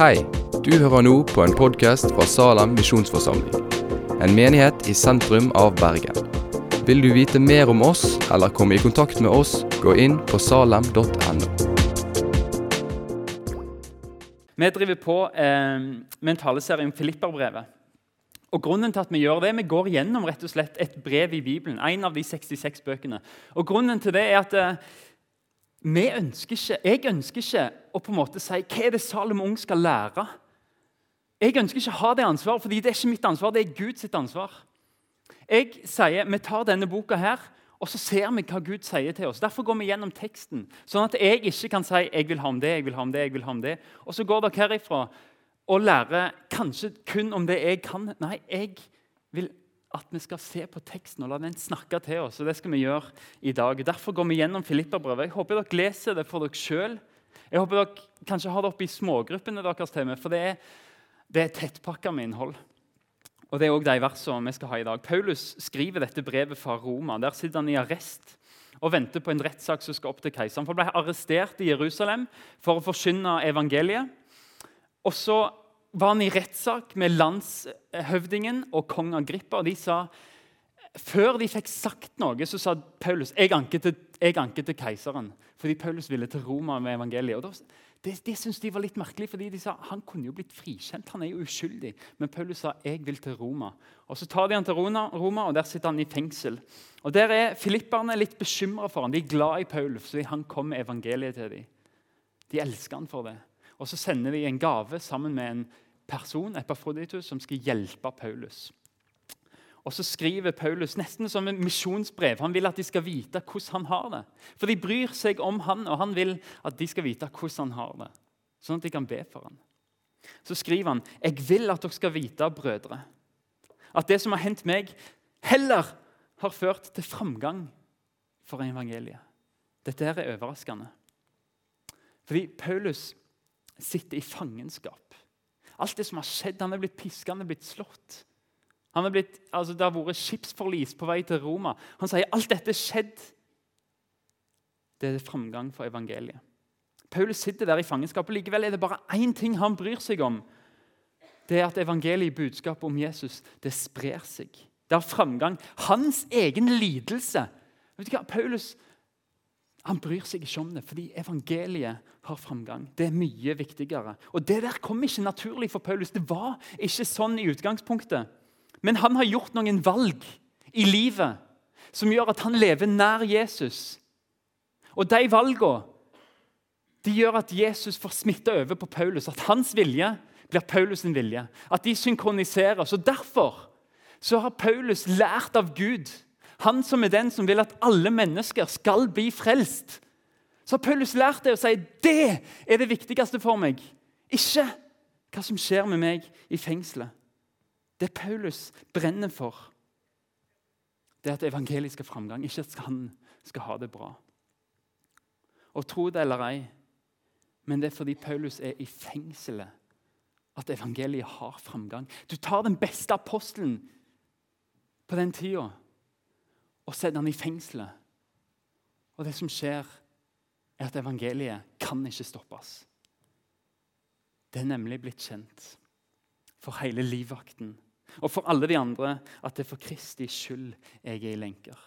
Hei, du hører nå på en podkast fra Salem misjonsforsamling. En menighet i sentrum av Bergen. Vil du vite mer om oss eller komme i kontakt med oss, gå inn på salem.no. Vi driver på eh, med en taleserie om Filipperbrevet. Og grunnen til at Vi gjør det, vi går gjennom rett og slett et brev i Bibelen. en av de 66 bøkene. Og Grunnen til det er at eh, vi ønsker ikke, jeg ønsker ikke å på en måte si hva er det Salem Ung skal lære. Jeg ønsker ikke å ha det ansvaret, fordi det er ikke mitt ansvar, det er Guds ansvar. Jeg sier vi tar denne boka her, og så ser vi hva Gud sier til oss. Derfor går vi gjennom teksten, sånn at jeg ikke kan si jeg vil ha om det, jeg vil ha om det, jeg vil ha om det. Og så går dere herifra og lærer kanskje kun om det jeg kan. Nei, jeg vil at vi skal se på teksten og la den snakke til oss. og Det skal vi gjøre i dag. Derfor går vi gjennom Filipperbrevet. Jeg håper dere leser det for dere sjøl. Jeg håper dere kanskje har det oppe i smågruppene deres til meg, for det er, det er tettpakka med innhold. Og Det er òg de versene vi skal ha i dag. Paulus skriver dette brevet fra Roma. Der sitter han i arrest og venter på en rettssak som skal opp til keiseren. Han ble arrestert i Jerusalem for å forkynne evangeliet. Og så var han i rettssak med landshøvdingen og kong Agrippa. og de sa, Før de fikk sagt noe, så sa Paulus jeg anket til, jeg anket til keiseren. Fordi Paulus ville til Roma med evangeliet. Og da, det, det syntes de var litt merkelig, fordi de sa han kunne jo blitt frikjent. han er jo uskyldig. Men Paulus sa jeg vil til Roma. Og Så tar de han til Roma, og der sitter han i fengsel. Og Der er Filipperne litt bekymra for han. De er glad i Paulus, fordi han kom med evangeliet til dem. De elsker han for det. Og så sender de en gave sammen med en person Epafroditus, som skal hjelpe Paulus. Og så skriver Paulus nesten som en misjonsbrev. Han vil at de skal vite hvordan han har det. For de bryr seg om han, og han vil at de skal vite hvordan han har det. Sånn at de kan be for han. Så skriver han jeg vil at dere skal vite, brødre, at det som har hendt meg, heller har ført til framgang for evangeliet. Dette her er overraskende. Fordi Paulus sitter i fangenskap. Alt det som har skjedd, Han er blitt piska, han er blitt slått. Han er blitt, altså Det har vært skipsforlis på vei til Roma. Han sier alt dette skjedd. Det er framgang for evangeliet. Paulus sitter der i fangenskap, og likevel er det bare én ting han bryr seg om. Det er at evangeliet, budskapet om Jesus, det sprer seg. Det har framgang. Hans egen lidelse. Vet du hva? Paulus han bryr seg ikke om det, fordi evangeliet har framgang. Det er mye viktigere. Og Det der kom ikke naturlig for Paulus. Det var ikke sånn i utgangspunktet. Men han har gjort noen valg i livet som gjør at han lever nær Jesus. Og de valgene de gjør at Jesus får smitte over på Paulus. At hans vilje blir Paulus' vilje. At de synkroniserer. Så Derfor så har Paulus lært av Gud han som er den som vil at alle mennesker skal bli frelst. Så har Paulus lært det å si det er det viktigste for meg. Ikke hva som skjer med meg i fengselet. Det Paulus brenner for, det er at evangeliet skal framgang, ikke at han skal ha det bra. Og tro det eller ei, men det er fordi Paulus er i fengselet at evangeliet har framgang. Du tar den beste apostelen på den tida og setter han i fengselet. Og det som skjer, er at evangeliet kan ikke stoppes. Det er nemlig blitt kjent for hele livvakten og for alle de andre at det er for Kristi skyld jeg er i lenker.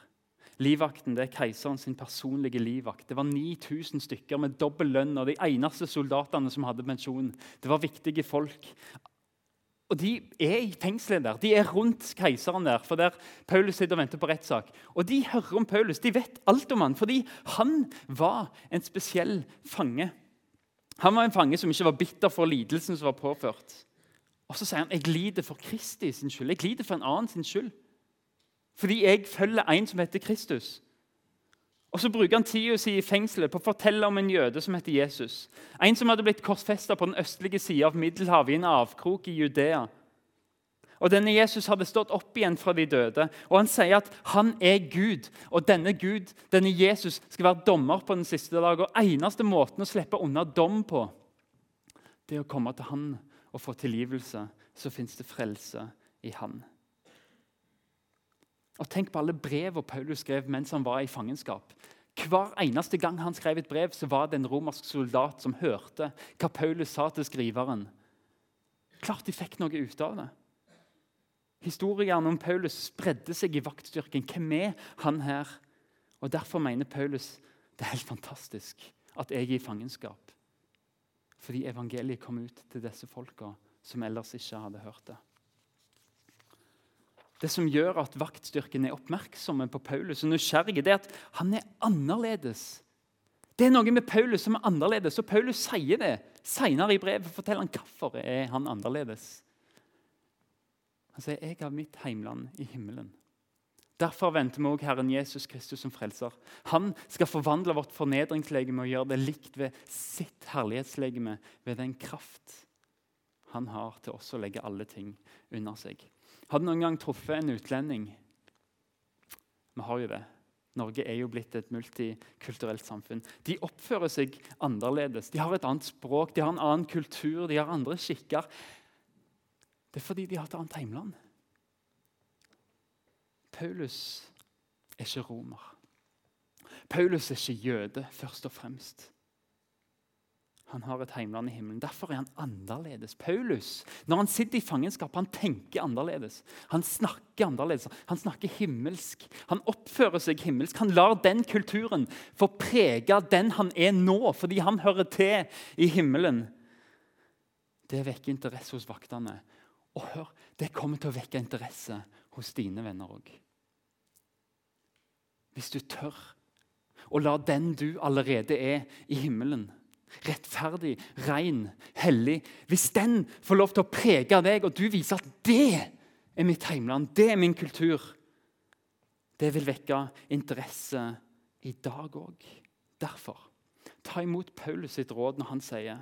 Livvakten det er keiseren sin personlige livvakt. Det var 9000 stykker med dobbel lønn og de eneste soldatene som hadde pensjon. Det var viktige folk. Og De er i fengselet der. De er rundt keiseren der, for der Paulus sitter og venter på rettssak. Og De hører om Paulus, de vet alt om han, fordi han var en spesiell fange. Han var en fange som ikke var bitter for lidelsen som var påført. Og Så sier han jeg lider for Kristi sin skyld. Jeg lider for en annen sin skyld. Fordi jeg følger en som heter Kristus. Og Så bruker han tida si i fengselet på å fortelle om en jøde som heter Jesus. En som hadde blitt korsfesta på den østlige sida av Middelhavet, i en avkrok i Judea. Og Denne Jesus hadde stått opp igjen fra de døde, og han sier at han er Gud. Og denne Gud, denne Jesus, skal være dommer på den siste dag. Og eneste måten å slippe unna dom på, det er å komme til han og få tilgivelse. Så fins det frelse i han. Og Tenk på alle brevene Paulus skrev mens han var i fangenskap. Hver eneste gang han skrev et brev, så var det en romersk soldat som hørte hva Paulus sa til skriveren. Klart de fikk noe ut av det. Historiene om Paulus spredde seg i vaktstyrken. Hvem er han her? Og Derfor mener Paulus det er helt fantastisk at jeg er i fangenskap. Fordi evangeliet kom ut til disse folka som ellers ikke hadde hørt det. Det som gjør at vaktstyrken er oppmerksomme på Paulus og nysgjerrige, det er at han er annerledes. Det er noe med Paulus som er annerledes, og Paulus sier det. Senere i brevet forteller han hvorfor er han annerledes. Han sier, 'Jeg har mitt heimland i himmelen'. Derfor venter vi også Herren Jesus Kristus som frelser. Han skal forvandle vårt fornedringslegeme og gjøre det likt ved sitt herlighetslegeme, ved den kraft han har til oss å legge alle ting under seg. Har du noen gang truffet en utlending? Vi har jo det. Norge er jo blitt et multikulturelt samfunn. De oppfører seg annerledes. De har et annet språk, de har en annen kultur, de har andre skikker. Det er fordi de har et annet heimland. Paulus er ikke romer. Paulus er ikke jøde, først og fremst. Han har et heimland i himmelen. Derfor er han annerledes. Paulus, når han sitter i fangenskap, han tenker annerledes. Han snakker annerledes. Han snakker himmelsk. Han oppfører seg himmelsk. Han lar den kulturen få prege den han er nå, fordi han hører til i himmelen. Det vekker interesse hos vaktene. Og hør, det kommer til å vekke interesse hos dine venner òg. Hvis du tør å la den du allerede er i himmelen, rettferdig, ren, hellig Hvis den får lov til å prege deg, og du viser at det er mitt heimland, det er min kultur Det vil vekke interesse i dag òg. Derfor, ta imot Paulus sitt råd når han sier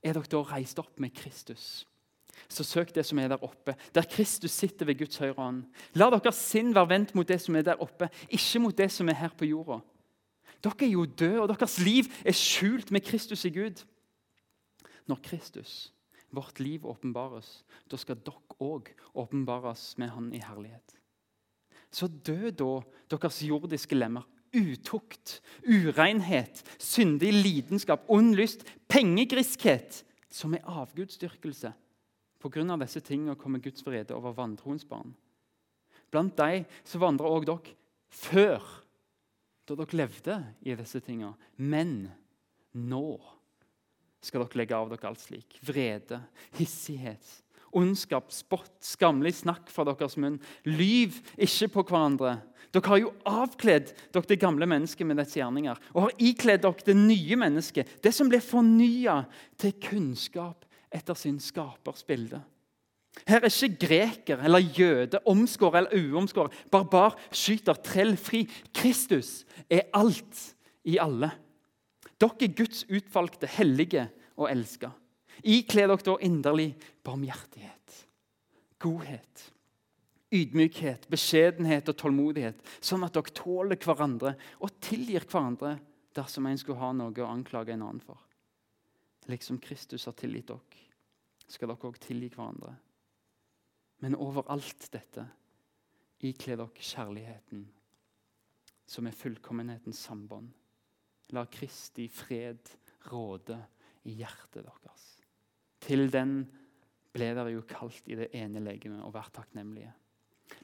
Er dere da reist opp med Kristus? så søk det som er der oppe, der Kristus sitter ved Guds høyre hånd. La deres sinn være vendt mot det som er der oppe, ikke mot det som er her på jorda. Dere er jo døde, og deres liv er skjult med Kristus i Gud. Når Kristus, vårt liv, åpenbares, da skal dere òg åpenbares med Han i herlighet. Så dø da deres jordiske lemmer. Utukt, urenhet, syndig lidenskap, ond lyst, pengegriskhet, som er avgudsdyrkelse Pga. disse tingene kommer Guds vrede over vantroens barn. Blant dem så vandrer òg dere før, da dere levde i disse tingene. Men nå skal dere legge av dere alt slik. Vrede, hissighet, ondskap, spott, skammelig snakk fra deres munn. Lyv ikke på hverandre. Dere har jo avkledd dere det gamle mennesket med dets gjerninger og har ikledd dere det nye mennesket, det som blir fornya til kunnskap etter sin skapers bilde. Her er ikke greker eller jøde, omskåret eller uomskåret, barbar, skyter, trell, fri. Kristus er alt i alle. Dere er Guds utvalgte, hellige og elska. Ikle dere da inderlig barmhjertighet, godhet, ydmykhet, beskjedenhet og tålmodighet, sånn at dere tåler hverandre og tilgir hverandre dersom en skulle ha noe å anklage en annen for. Liksom Kristus har tilgitt dere, skal dere òg tilgi hverandre. Men over alt dette ikle dere kjærligheten, som er fullkommenhetens sambånd. La Kristi fred råde i hjertet deres. Til den ble dere jo kalt i det ene legemet og vært takknemlige.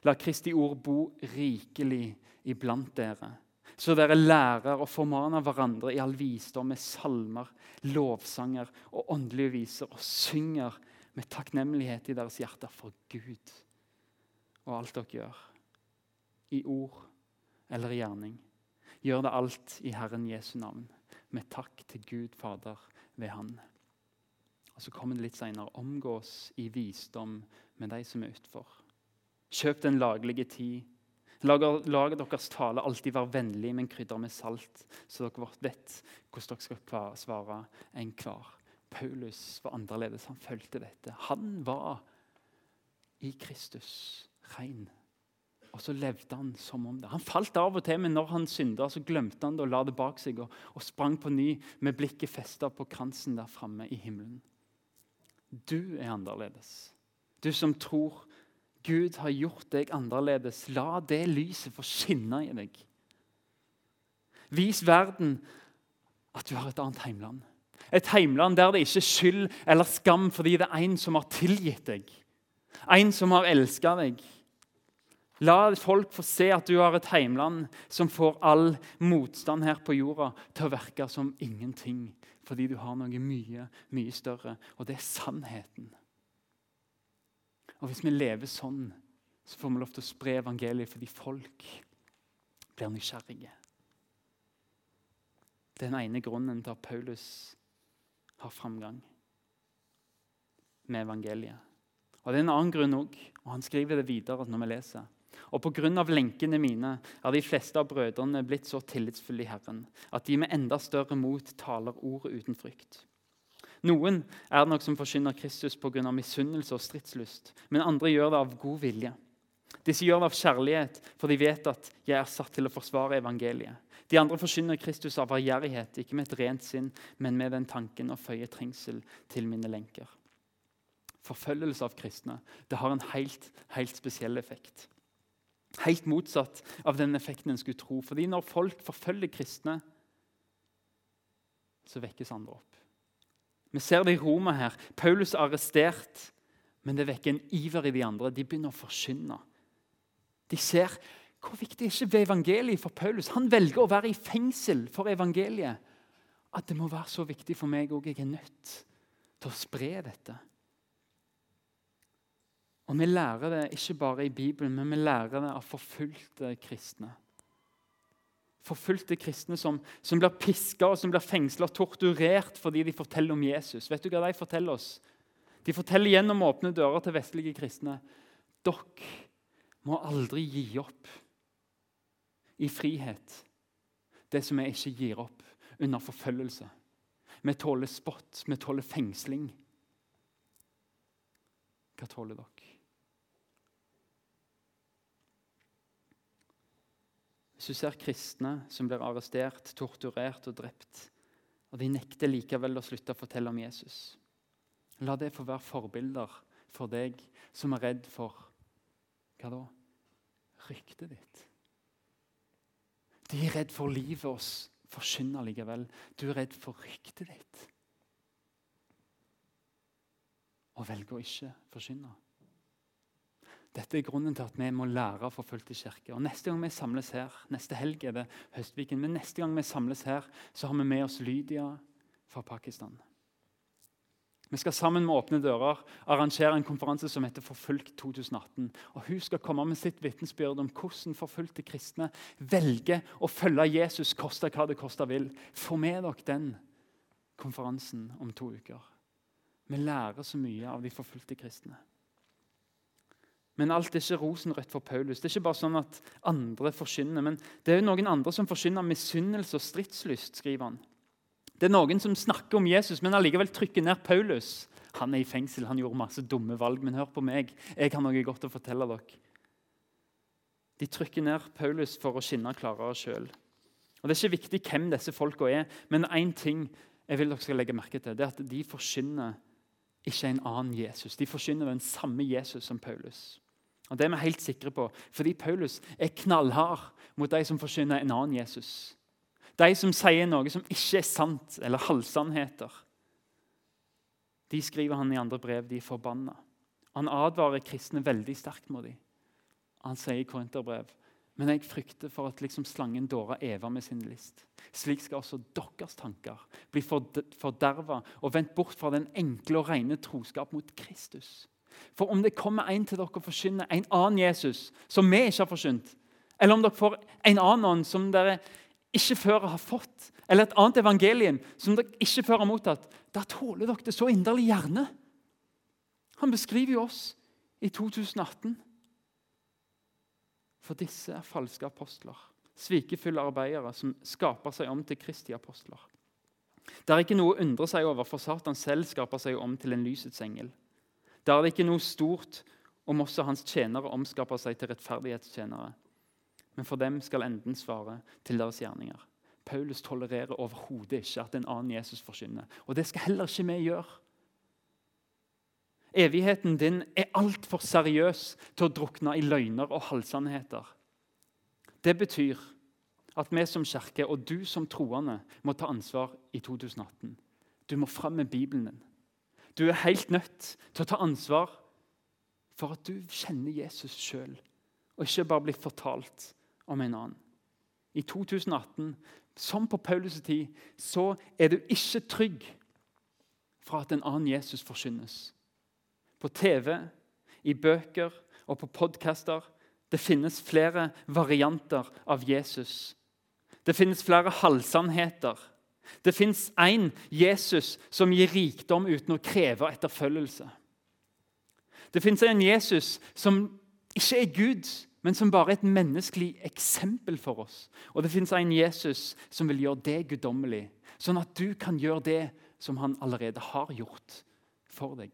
La Kristi ord bo rikelig iblant dere så dere lærer og formaner hverandre i all visdom med salmer, lovsanger og åndelige viser, og synger med takknemlighet i deres hjerter for Gud og alt dere gjør, i ord eller i gjerning. Gjør det alt i Herren Jesu navn, med takk til Gud Fader ved Han. Og Så kommer det litt senere. Omgås i visdom med de som er utfor. Kjøp den laglige tid lager deres tale alltid være vennlig, men krydder med salt, så dere vet hvordan dere skal svare enhver. Paulus var annerledes. Han fulgte dette. Han var i Kristus ren. Og så levde han som om det. Han falt av og til, men når han synda, så glemte han det og la det bak seg og, og sprang på ny med blikket festa på kransen der framme i himmelen. Du er annerledes. Du som tror Gud har gjort deg annerledes. La det lyset få skinne i deg. Vis verden at du har et annet heimland. Et heimland der det ikke er skyld eller skam fordi det er en som har tilgitt deg. En som har elska deg. La folk få se at du har et heimland som får all motstand her på jorda til å virke som ingenting, fordi du har noe mye, mye større, og det er sannheten. Og Hvis vi lever sånn, så får vi lov til å spre evangeliet fordi folk blir nysgjerrige. Er den ene grunnen til at Paulus har framgang med evangeliet. Og Det er en annen grunn òg, og han skriver det videre når vi leser. Og pga. lenkene mine er de fleste av brødrene blitt så tillitsfulle i Herren at de med enda større mot taler ordet uten frykt. Noen er det nok som forkynner Kristus pga. misunnelse og stridslyst, men andre gjør det av god vilje. Disse gjør det av kjærlighet, for de vet at jeg er satt til å forsvare evangeliet. De andre forsyner Kristus av ærgjerrighet, ikke med et rent sinn, men med den tanken å føye trengsel til mine lenker. Forfølgelse av kristne det har en helt, helt spesiell effekt. Helt motsatt av den effekten en skulle tro. Fordi når folk forfølger kristne, så vekkes andre opp. Vi ser det i Roma her. Paulus er arrestert, men det vekker en iver i de andre. De begynner å forkynne. De ser hvor viktig er ikke ved evangeliet for Paulus. Han velger å være i fengsel for evangeliet. At det må være så viktig for meg òg. Jeg er nødt til å spre dette. Og vi lærer det ikke bare i Bibelen, men vi lærer det av forfulgte kristne. Forfulgte kristne som, som blir piska og som blir fengsla og torturert fordi de forteller om Jesus. Vet du hva de forteller oss? De forteller gjennom åpne dører til vestlige kristne. Dere må aldri gi opp i frihet det som vi ikke gir opp under forfølgelse. Vi tåler spott, vi tåler fengsling. Hva tåler dere? Hvis du ser kristne som blir arrestert, torturert og drept, og de nekter likevel å slutte å fortelle om Jesus, la det få være forbilder for deg som er redd for hva da? Ryktet ditt. De er redd for livet oss forkynner likevel. Du er redd for ryktet ditt. Og velger å ikke forkynne. Dette er grunnen til at vi må lære forfulgte kirker. Og Neste gang vi samles her, neste helg er det Høstviken, men neste gang vi samles her, så har vi med oss Lydia fra Pakistan. Vi skal sammen med Åpne dører arrangere en konferanse som heter Forfulgt 2018. Og Hun skal komme med sitt vitnesbyrd om hvordan forfulgte kristne velger å følge Jesus, koste hva det koste vil. Få med dere den konferansen om to uker. Vi lærer så mye av de forfulgte kristne. Men alt er ikke rosenrødt for Paulus. Det er ikke bare sånn at andre forkynner, men det er jo noen andre som forkynner misunnelse og stridslyst. skriver han. Det er noen som snakker om Jesus, men allikevel trykker ned Paulus. Han er i fengsel, han gjorde masse dumme valg, men hør på meg. Jeg har noe godt å fortelle dere. De trykker ned Paulus for å skinne klarere sjøl. Det er ikke viktig hvem disse folka er, men én ting jeg vil dere skal legge merke til, det er at de forsyner ikke en annen Jesus. De forsyner den samme Jesus som Paulus. Og Det er vi helt sikre på, fordi Paulus er knallhard mot de som forsyner en annen Jesus. De som sier noe som ikke er sant, eller halvsannheter. De skriver han i andre brev, de er forbanna. Han advarer kristne veldig sterkt mot dem. Han sier i Korinterbrev men jeg frykter for at liksom slangen dåra Eva med sin list. Slik skal også deres tanker bli forderva og vendt bort fra den enkle og rene troskap mot Kristus. For om det kommer en til dere og forkynner en annen Jesus som vi ikke har forkynt, eller om dere får en annen ånd som dere ikke før har fått, eller et annet evangelium som dere ikke før har mottatt, da tåler dere det så inderlig gjerne. Han beskriver jo oss i 2018. For disse er falske apostler, svikefulle arbeidere som skaper seg om til Kristi apostler. Det er ikke noe å undre seg over, for Satan selv skaper seg om til en lysets engel. Det er ikke noe stort om også hans tjenere omskaper seg til rettferdighetstjenere. Men for dem skal enden svare til deres gjerninger. Paulus tolererer overhodet ikke at en annen Jesus forkynner. Og det skal heller ikke vi gjøre. Evigheten din er altfor seriøs til å drukne i løgner og halvsannheter. Det betyr at vi som kirke og du som troende må ta ansvar i 2018. Du må fram med Bibelen din. Du er helt nødt til å ta ansvar for at du kjenner Jesus sjøl, og ikke bare blir fortalt om en annen. I 2018, som på Paulus' tid, så er du ikke trygg fra at en annen Jesus forkynnes. På TV, i bøker og på podkaster. Det finnes flere varianter av Jesus. Det finnes flere halvsannheter. Det fins én Jesus som gir rikdom uten å kreve etterfølgelse. Det fins en Jesus som ikke er Gud, men som bare et menneskelig eksempel for oss. Og det fins en Jesus som vil gjøre det guddommelig, sånn at du kan gjøre det som han allerede har gjort for deg.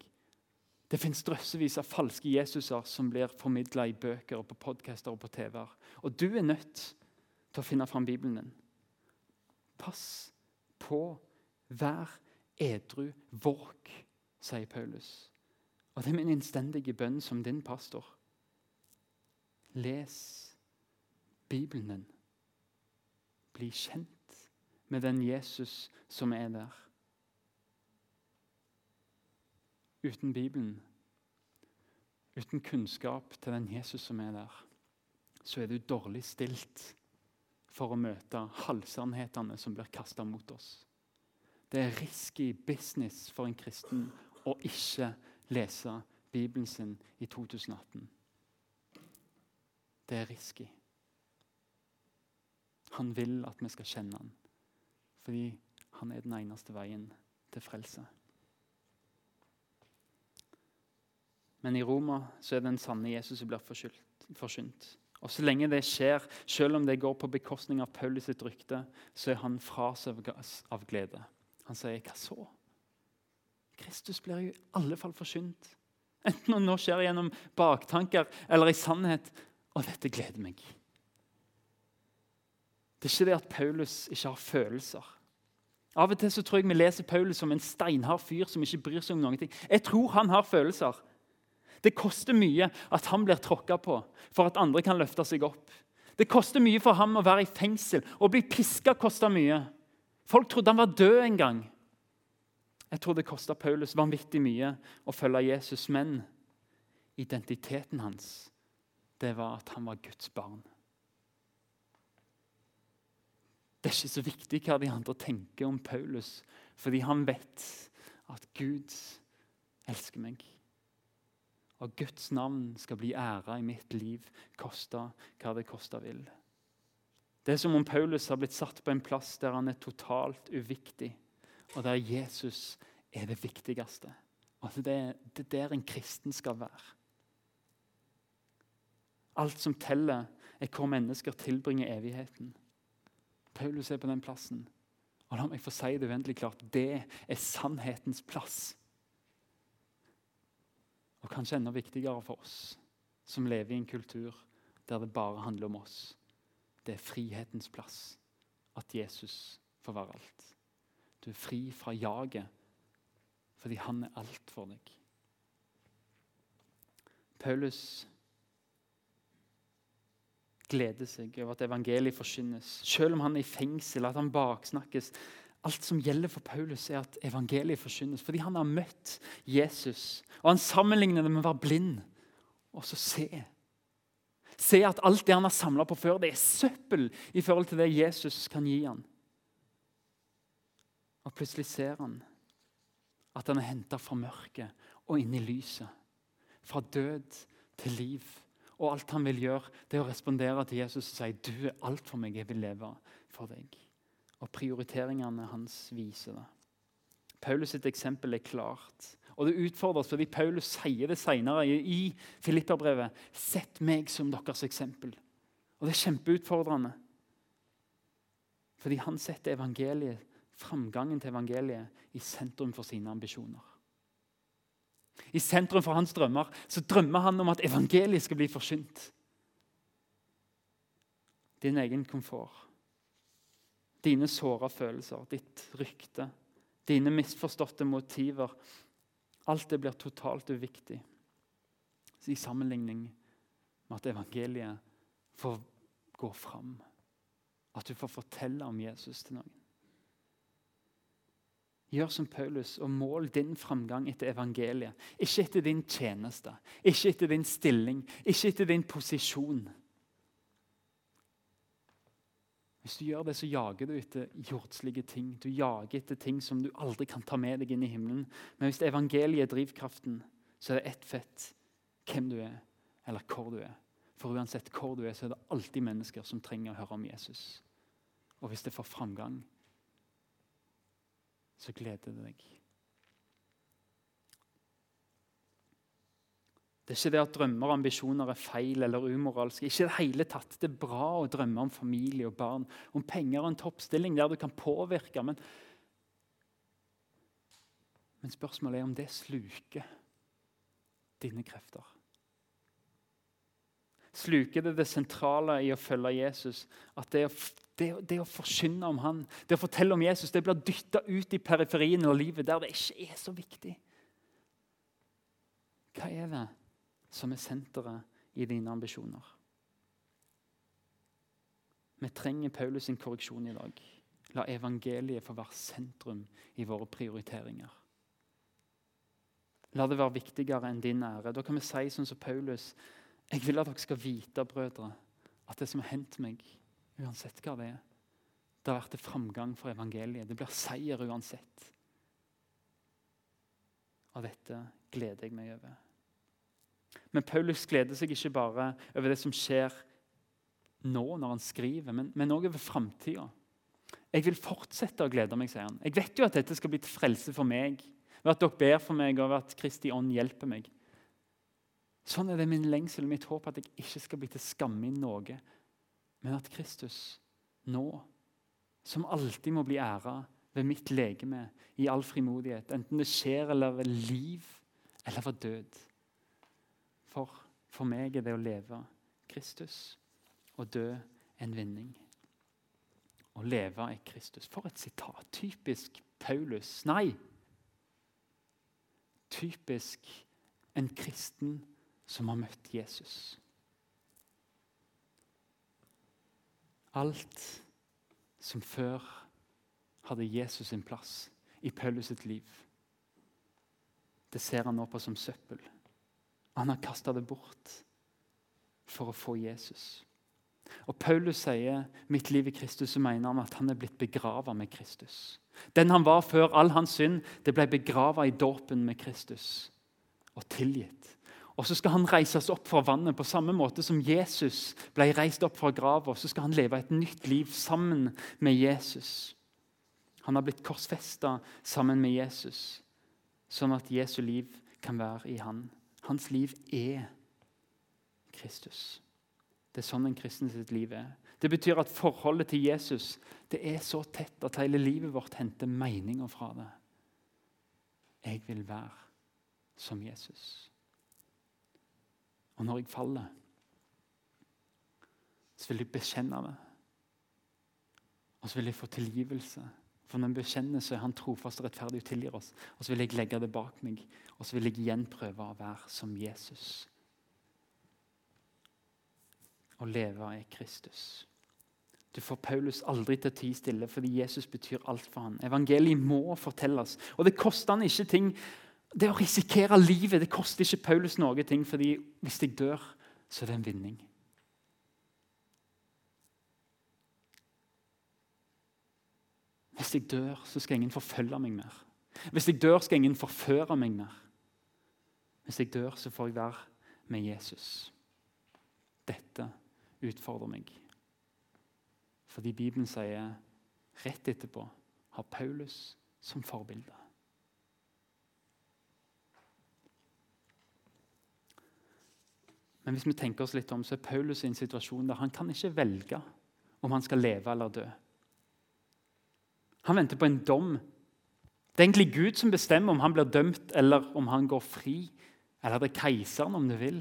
Det fins drøssevis av falske Jesuser som blir formidla i bøker, og på podcaster og på TV-er. Og du er nødt til å finne fram Bibelen din. Pass på, vær edru, våg, sier Paulus. Og det er min innstendige bønn som din pastor. Les Bibelen din. Bli kjent med den Jesus som er der. uten Bibelen, uten kunnskap til den Jesus som er der, så er du dårlig stilt for å møte halvsannhetene som blir kasta mot oss. Det er risky business for en kristen å ikke lese Bibelen sin i 2018. Det er risky. Han vil at vi skal kjenne han, fordi han er den eneste veien til frelse. Men i Roma så er den sanne Jesus som blir forsynt. Og Så lenge det skjer, selv om det går på bekostning av Paulus sitt rykte, så er han fra av glede. Han sier 'hva så?' Kristus blir i alle fall forsynt. Enten det nå skjer gjennom baktanker eller i sannhet. Og dette gleder meg. Det er ikke det at Paulus ikke har følelser. Av og til så tror jeg vi leser Paulus som en steinhard fyr som ikke bryr seg om noen ting. Jeg tror han har følelser. Det koster mye at han blir tråkka på for at andre kan løfte seg opp. Det koster mye for ham å være i fengsel. Å bli piska koster mye. Folk trodde han var død en gang. Jeg tror det kosta Paulus vanvittig mye å følge Jesus, men identiteten hans det var at han var Guds barn. Det er ikke så viktig hva de andre tenker om Paulus, fordi han vet at Gud elsker meg. Og Guds navn skal bli æra i mitt liv, koste hva det koste vil. Det er som om Paulus har blitt satt på en plass der han er totalt uviktig, og der Jesus er det viktigste. Og Det er der en kristen skal være. Alt som teller, er hvor mennesker tilbringer evigheten. Paulus er på den plassen. Og la meg få si det uendelig klart det er sannhetens plass. Og kanskje enda viktigere for oss som lever i en kultur der det bare handler om oss. Det er frihetens plass. At Jesus får være alt. Du er fri fra jaget fordi han er alt for deg. Paulus gleder seg over at evangeliet forkynnes. Selv om han er i fengsel, at han baksnakkes, Alt som gjelder for Paulus, er at evangeliet forkynnes. Fordi han har møtt Jesus. Og Han sammenligner det med å være blind og så se. Se at alt det han har samla på før, det er søppel i forhold til det Jesus kan gi han. Og plutselig ser han at han er henta fra mørket og inn i lyset. Fra død til liv. Og alt han vil gjøre, det er å respondere til Jesus og si, 'Du er alt for meg. Jeg vil leve for deg.' Og prioriteringene hans viser det. Paulus sitt eksempel er klart. Og det utfordres fordi Paulus sier det senere i Filipperbrevet. Sett meg som deres eksempel. Og det er kjempeutfordrende. Fordi han setter evangeliet, framgangen til evangeliet i sentrum for sine ambisjoner. I sentrum for hans drømmer så drømmer han om at evangeliet skal bli forsynt. Din egen komfort dine såra følelser, ditt rykte, dine misforståtte motiver. Alt det blir totalt uviktig i sammenligning med at evangeliet får gå fram. At du får fortelle om Jesus til noen. Gjør som Paulus og mål din framgang etter evangeliet. Ikke etter din tjeneste, ikke etter din stilling, ikke etter din posisjon. Hvis du gjør det, så jager du etter jordslige ting. Du jager etter ting som du aldri kan ta med deg inn i himmelen. Men hvis evangeliet er drivkraften, så er det ett fett hvem du er, eller hvor du er. For uansett hvor du er, så er det alltid mennesker som trenger å høre om Jesus. Og hvis det får framgang, så gleder det deg. Det er ikke det at drømmer og ambisjoner er feil eller umoralske. Ikke det hele tatt. Det er bra å drømme om familie og barn, om penger og en toppstilling der du kan påvirke. Men, men spørsmålet er om det sluker dine krefter. Sluker det det sentrale i å følge Jesus? At det det, det å forkynne om han, det å fortelle om Jesus, det blir dytta ut i periferien av livet der det ikke er så viktig? Hva er det? som er senteret i dine ambisjoner. Vi trenger Paulus sin korreksjon i dag. La evangeliet få være sentrum i våre prioriteringer. La det være viktigere enn din ære. Da kan vi si sånn som Paulus Jeg vil at dere skal vite, brødre, at det som har hendt meg, uansett hva det er, det har vært til framgang for evangeliet. Det blir seier uansett. Og dette gleder jeg meg over. Men Paulus gleder seg ikke bare over det som skjer nå, når han skriver, men, òg over framtida. Jeg vil fortsette å glede meg, sier han. Jeg vet jo at dette skal bli til frelse for meg, ved at dere ber for meg, og ved at Kristi ånd hjelper meg. Sånn er det min lengsel og mitt håp at jeg ikke skal bli til skamme i noe, men at Kristus nå, som alltid må bli æra ved mitt legeme i all frimodighet, enten det skjer eller ved liv eller ved død for, for meg er det å leve Kristus og dø en vinning. Å leve er Kristus. For et sitat. Typisk Paulus. Nei! Typisk en kristen som har møtt Jesus. Alt som før hadde Jesus sin plass i Paulus sitt liv, det ser han nå på som søppel. Han har kasta det bort for å få Jesus. Og Paulus sier mitt liv i Kristus, så mener han at han er blitt begrava med Kristus. Den han var før all hans synd, det ble begrava i dåpen med Kristus og tilgitt. Og Så skal han reises opp fra vannet på samme måte som Jesus ble reist opp fra grava. Så skal han leve et nytt liv sammen med Jesus. Han har blitt korsfesta sammen med Jesus, sånn at Jesu liv kan være i han. Hans liv er Kristus. Det er sånn en kristen sitt liv er. Det betyr at forholdet til Jesus det er så tett at hele livet vårt henter meninger fra det. Jeg vil være som Jesus. Og når jeg faller, så vil jeg bekjenne det. Og så vil jeg få tilgivelse. For når vi bekjenner, så er Han trofast og rettferdig og tilgir oss. Og så vil jeg legge det bak meg, og så vil jeg igjen prøve å være som Jesus. Å leve er Kristus. Du får Paulus aldri til å tie stille, fordi Jesus betyr alt for ham. Evangeliet må fortelles. Og det koster han ikke ting. Det å risikere livet det koster ikke Paulus noe ting, fordi hvis jeg dør, så er det en vinning. Hvis jeg dør, så skal ingen forfølge meg mer. Hvis jeg dør, skal ingen forføre meg mer. Hvis jeg dør, så får jeg være med Jesus. Dette utfordrer meg. Fordi Bibelen sier rett etterpå har Paulus som forbilde. Men hvis vi tenker oss litt om, så er Paulus i en situasjon der han kan ikke velge om han skal leve eller dø. Han venter på en dom. Det er egentlig Gud som bestemmer om han blir dømt eller om han går fri. Eller det er keiseren, om du vil.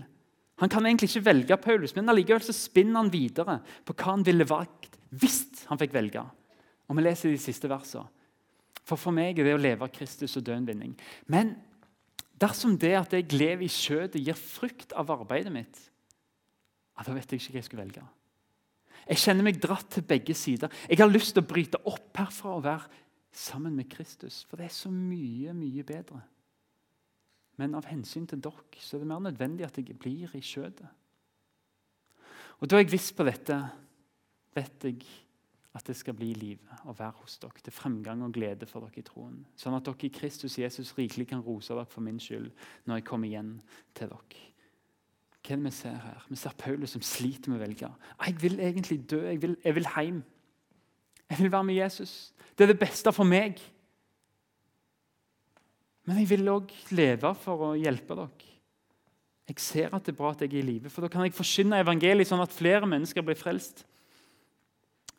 Han kan egentlig ikke velge Paulus, men allikevel så spinner han videre på hva han ville valgt hvis han fikk velge. Og Vi leser de siste versene. For for meg er det å leve Kristus og dø en vinning. Men dersom det at jeg lever i skjøtet, gir frykt av arbeidet mitt, ja, da vet jeg ikke hva jeg skal velge. Jeg kjenner meg dratt til begge sider. Jeg har lyst til å bryte opp herfra og være sammen med Kristus. For det er så mye, mye bedre. Men av hensyn til dere så er det mer nødvendig at jeg blir i skjøtet. Og da jeg viss på dette, vet jeg at det skal bli livet å være hos dere, til fremgang og glede for dere i troen. Sånn at dere i Kristus Jesus rikelig kan rose dere for min skyld når jeg kommer igjen til dere. Hva er det vi ser her? Vi ser Paulus som sliter med å velge. Jeg vil egentlig dø. Jeg vil, jeg vil hjem. Jeg vil være med Jesus. Det er det beste for meg. Men jeg vil òg leve for å hjelpe dere. Jeg ser at det er bra at jeg er i live, for da kan jeg forsyne evangeliet sånn at flere mennesker blir frelst.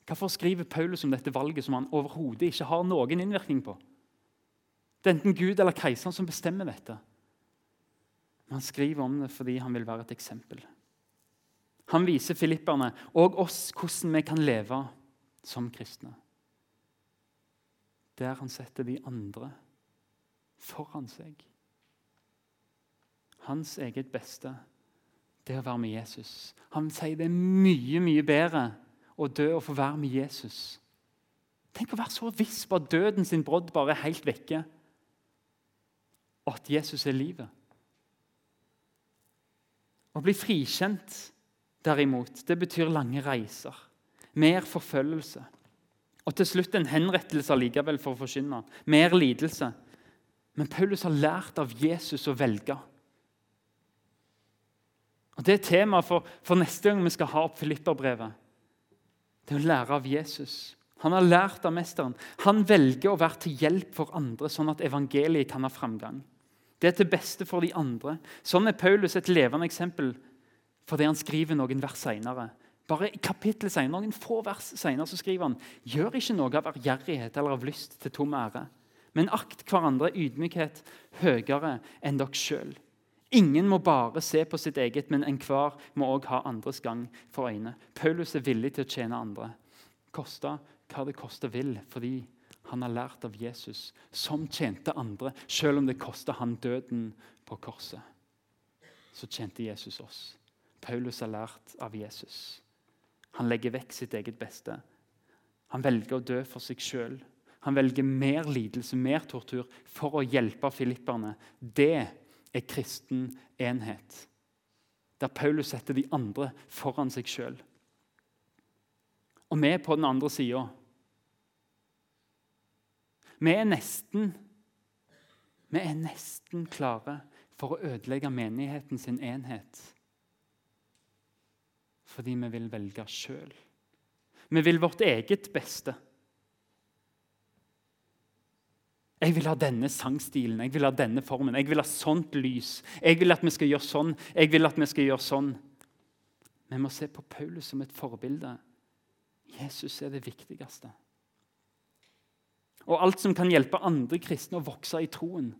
Hvorfor skriver Paulus om dette valget som han overhodet ikke har noen innvirkning på? Det er enten Gud eller keiseren som bestemmer dette. Men han skriver om det fordi han vil være et eksempel. Han viser filipperne og oss hvordan vi kan leve som kristne. Der han setter de andre foran seg. Hans eget beste, det å være med Jesus. Han sier det er mye, mye bedre å dø og få være med Jesus. Tenk å være så viss på at døden sin brodd bare er helt vekke, og at Jesus er livet. Å bli frikjent, derimot, det betyr lange reiser, mer forfølgelse. Og til slutt en henrettelse allikevel for å forkynne. Mer lidelse. Men Paulus har lært av Jesus å velge. Og Det er temaet for, for, neste gang vi skal ha opp Filipperbrevet. Det er å lære av Jesus. Han har lært av mesteren. Han velger å være til hjelp for andre, sånn at evangeliet kan ha framgang. Det er til beste for de andre. Sånn er Paulus et levende eksempel fordi han skriver noen vers senere. Bare kapittel senere, noen få vers senere så skriver han gjør ikke noe av ærgjerrighet eller av lyst til tom ære, men akt hverandre ydmykhet høyere enn dere sjøl. Ingen må bare se på sitt eget, men enhver må òg ha andres gang for øyne. Paulus er villig til å tjene andre, koste hva det koste vil, fordi han har lært av Jesus, som tjente andre, selv om det kosta han døden på korset. Så tjente Jesus oss. Paulus har lært av Jesus. Han legger vekk sitt eget beste. Han velger å dø for seg sjøl. Han velger mer lidelse, mer tortur, for å hjelpe filipperne. Det er kristen enhet. Der Paulus setter de andre foran seg sjøl. Og vi er på den andre sida. Vi er nesten Vi er nesten klare for å ødelegge menigheten sin enhet fordi vi vil velge sjøl. Vi vil vårt eget beste. Jeg vil ha denne sangstilen, jeg vil ha denne formen, jeg vil ha sånt lys. Jeg vil at vi skal gjøre sånn, jeg vil at vi skal gjøre sånn. Vi må se på Paulus som et forbilde. Jesus er det viktigste. Og alt som kan hjelpe andre kristne å vokse i troen,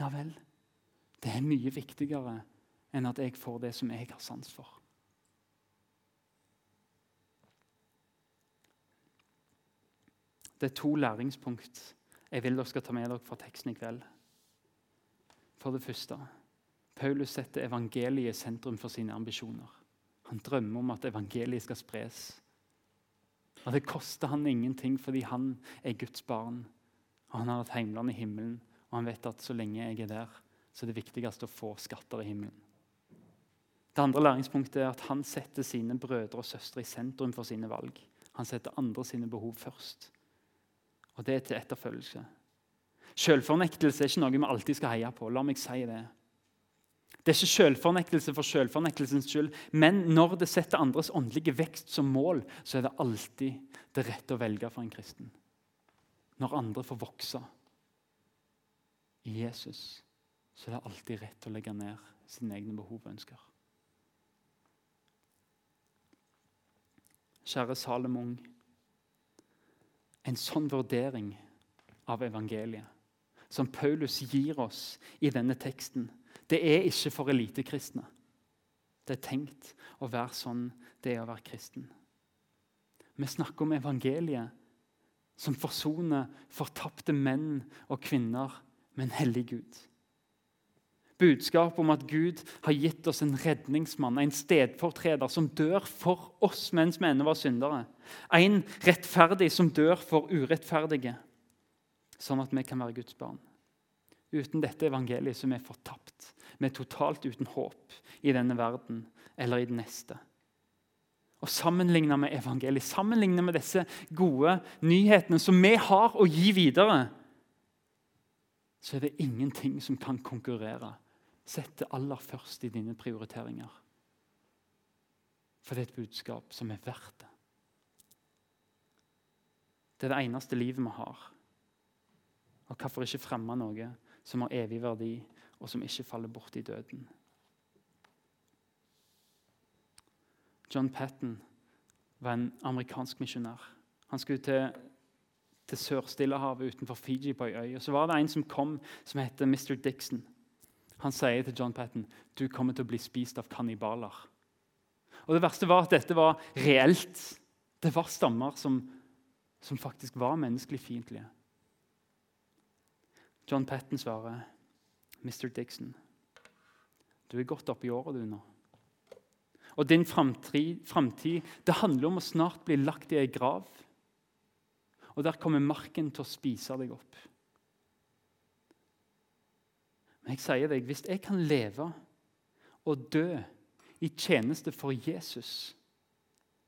ja vel, det er mye viktigere enn at jeg får det som jeg har sans for. Det er to læringspunkt jeg vil dere skal ta med dere fra teksten i kveld. For det første Paulus setter evangeliet i sentrum for sine ambisjoner. Han drømmer om at evangeliet skal spres. Og Det koster han ingenting fordi han er Guds barn. Og Han har et heimland i himmelen, og han vet at så lenge jeg er der, så er det viktigste å få skatter i himmelen. Det andre læringspunktet er at han setter sine brødre og søstre i sentrum for sine valg. Han setter andre sine behov først. Og det er til etterfølgelse. Selvfornektelse er ikke noe vi alltid skal heie på. La meg si det. Det er ikke selvfornektelse for selvfornektelsens skyld, men når det setter andres åndelige vekst som mål, så er det alltid det rette å velge for en kristen. Når andre får vokse i Jesus, så er det alltid rett å legge ned sine egne behov og ønsker. Kjære Salomon, en sånn vurdering av evangeliet som Paulus gir oss i denne teksten, det er ikke for elitekristne. Det er tenkt å være sånn det er å være kristen. Vi snakker om evangeliet som forsoner fortapte menn og kvinner med en hellig Gud. Budskapet om at Gud har gitt oss en redningsmann, en stedfortreder, som dør for oss mens vi ennå var syndere. En rettferdig som dør for urettferdige. sånn at vi kan være Guds barn. Uten dette evangeliet som er fortapt. Vi er totalt uten håp i denne verden eller i den neste. Og Sammenligna med evangeliet, sammenligna med disse gode nyhetene som vi har å gi videre, så er det ingenting som kan konkurrere. Sett det aller først i dine prioriteringer. For det er et budskap som er verdt det. Det er det eneste livet vi har. Og hvorfor ikke fremme noe som har evig verdi, og som ikke faller bort i døden? John Patton var en amerikansk misjonær. Han skulle til, til Sør-Stillehavet utenfor Fiji på ei øy. Og Så var det en som kom som heter Mr. Dixon. Han sier til John Patton du kommer til å bli spist av kannibaler. Og Det verste var at dette var reelt. Det var stammer som, som faktisk var menneskelig fiendtlige. John Patton svarer, 'Mr. Dixon, du er godt oppe i året du nå.' Og din framtid det handler om å snart bli lagt i ei grav. Og der kommer marken til å spise deg opp. Men jeg sier deg, hvis jeg kan leve og dø i tjeneste for Jesus,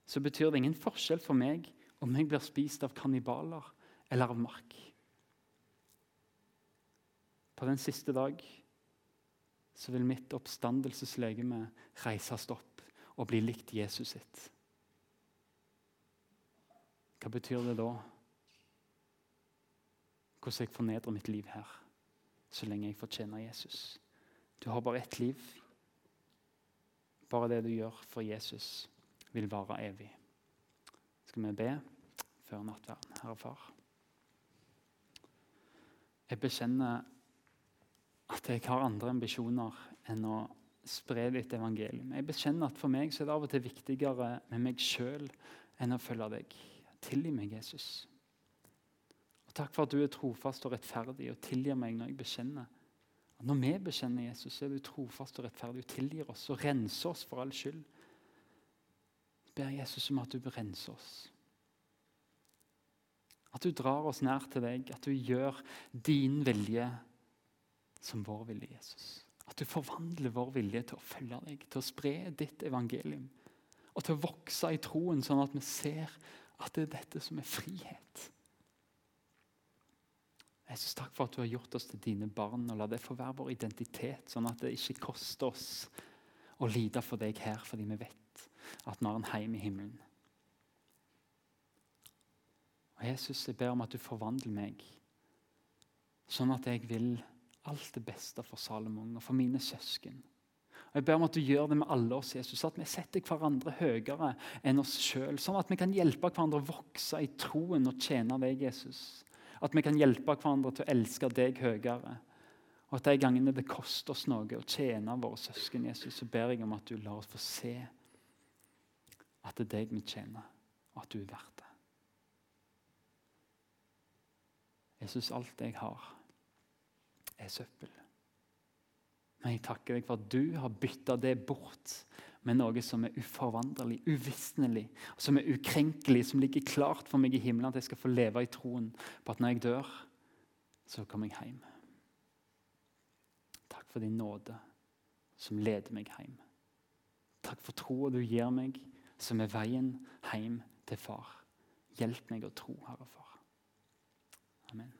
så betyr det ingen forskjell for meg om jeg blir spist av kannibaler eller av mark. På den siste dag så vil mitt oppstandelseslegeme reises opp og bli likt Jesus sitt. Hva betyr det da? Hvordan jeg fornedrer mitt liv her så lenge jeg fortjener Jesus. Du har bare ett liv. Bare det du gjør for Jesus, vil vare evig. Skal vi be før nattverden, Herre Far? Jeg bekjenner at jeg har andre ambisjoner enn å spre ditt evangelium. Jeg bekjenner at For meg er det av og til viktigere med meg sjøl enn å følge deg. Tilgi meg, Jesus. Og Takk for at du er trofast og rettferdig og tilgir meg når jeg bekjenner. Og når vi bekjenner Jesus, så er du trofast og rettferdig og tilgir oss og renser oss for all skyld. Jeg ber Jesus om at du renser oss. At du drar oss nær til deg, at du gjør din vilje som vår vilje, Jesus. At du forvandler vår vilje til å følge deg, til å spre ditt evangelium. Og til å vokse i troen, sånn at vi ser at det er dette som er frihet. Jesus, takk for at du har gjort oss til dine barn, og la det få være vår identitet, sånn at det ikke koster oss å lide for deg her fordi vi vet at vi har en heim i himmelen. Og Jesus, jeg ber om at du forvandler meg, sånn at jeg vil alt det beste for Salomon og for mine søsken. Og Jeg ber om at du gjør det med alle oss, Jesus, at vi setter hverandre høyere enn oss sjøl. Sånn at vi kan hjelpe hverandre å vokse i troen og tjene deg, Jesus. At vi kan hjelpe hverandre til å elske deg høyere. Og at de gangene det koster oss noe å tjene våre søsken, Jesus, så ber jeg om at du lar oss få se at det er deg vi tjener, og at du er verdt det. Jesus, alt jeg har er søppel. Men jeg takker deg for at du har bytta det bort med noe som er uforvandrelig, uvisnelig, som er ukrenkelig, som ligger klart for meg i himmelen, at jeg skal få leve i troen på at når jeg dør, så kommer jeg hjem. Takk for din nåde som leder meg hjem. Takk for troa du gir meg, som er veien hjem til far. Hjelp meg å tro, Herre Far. Amen.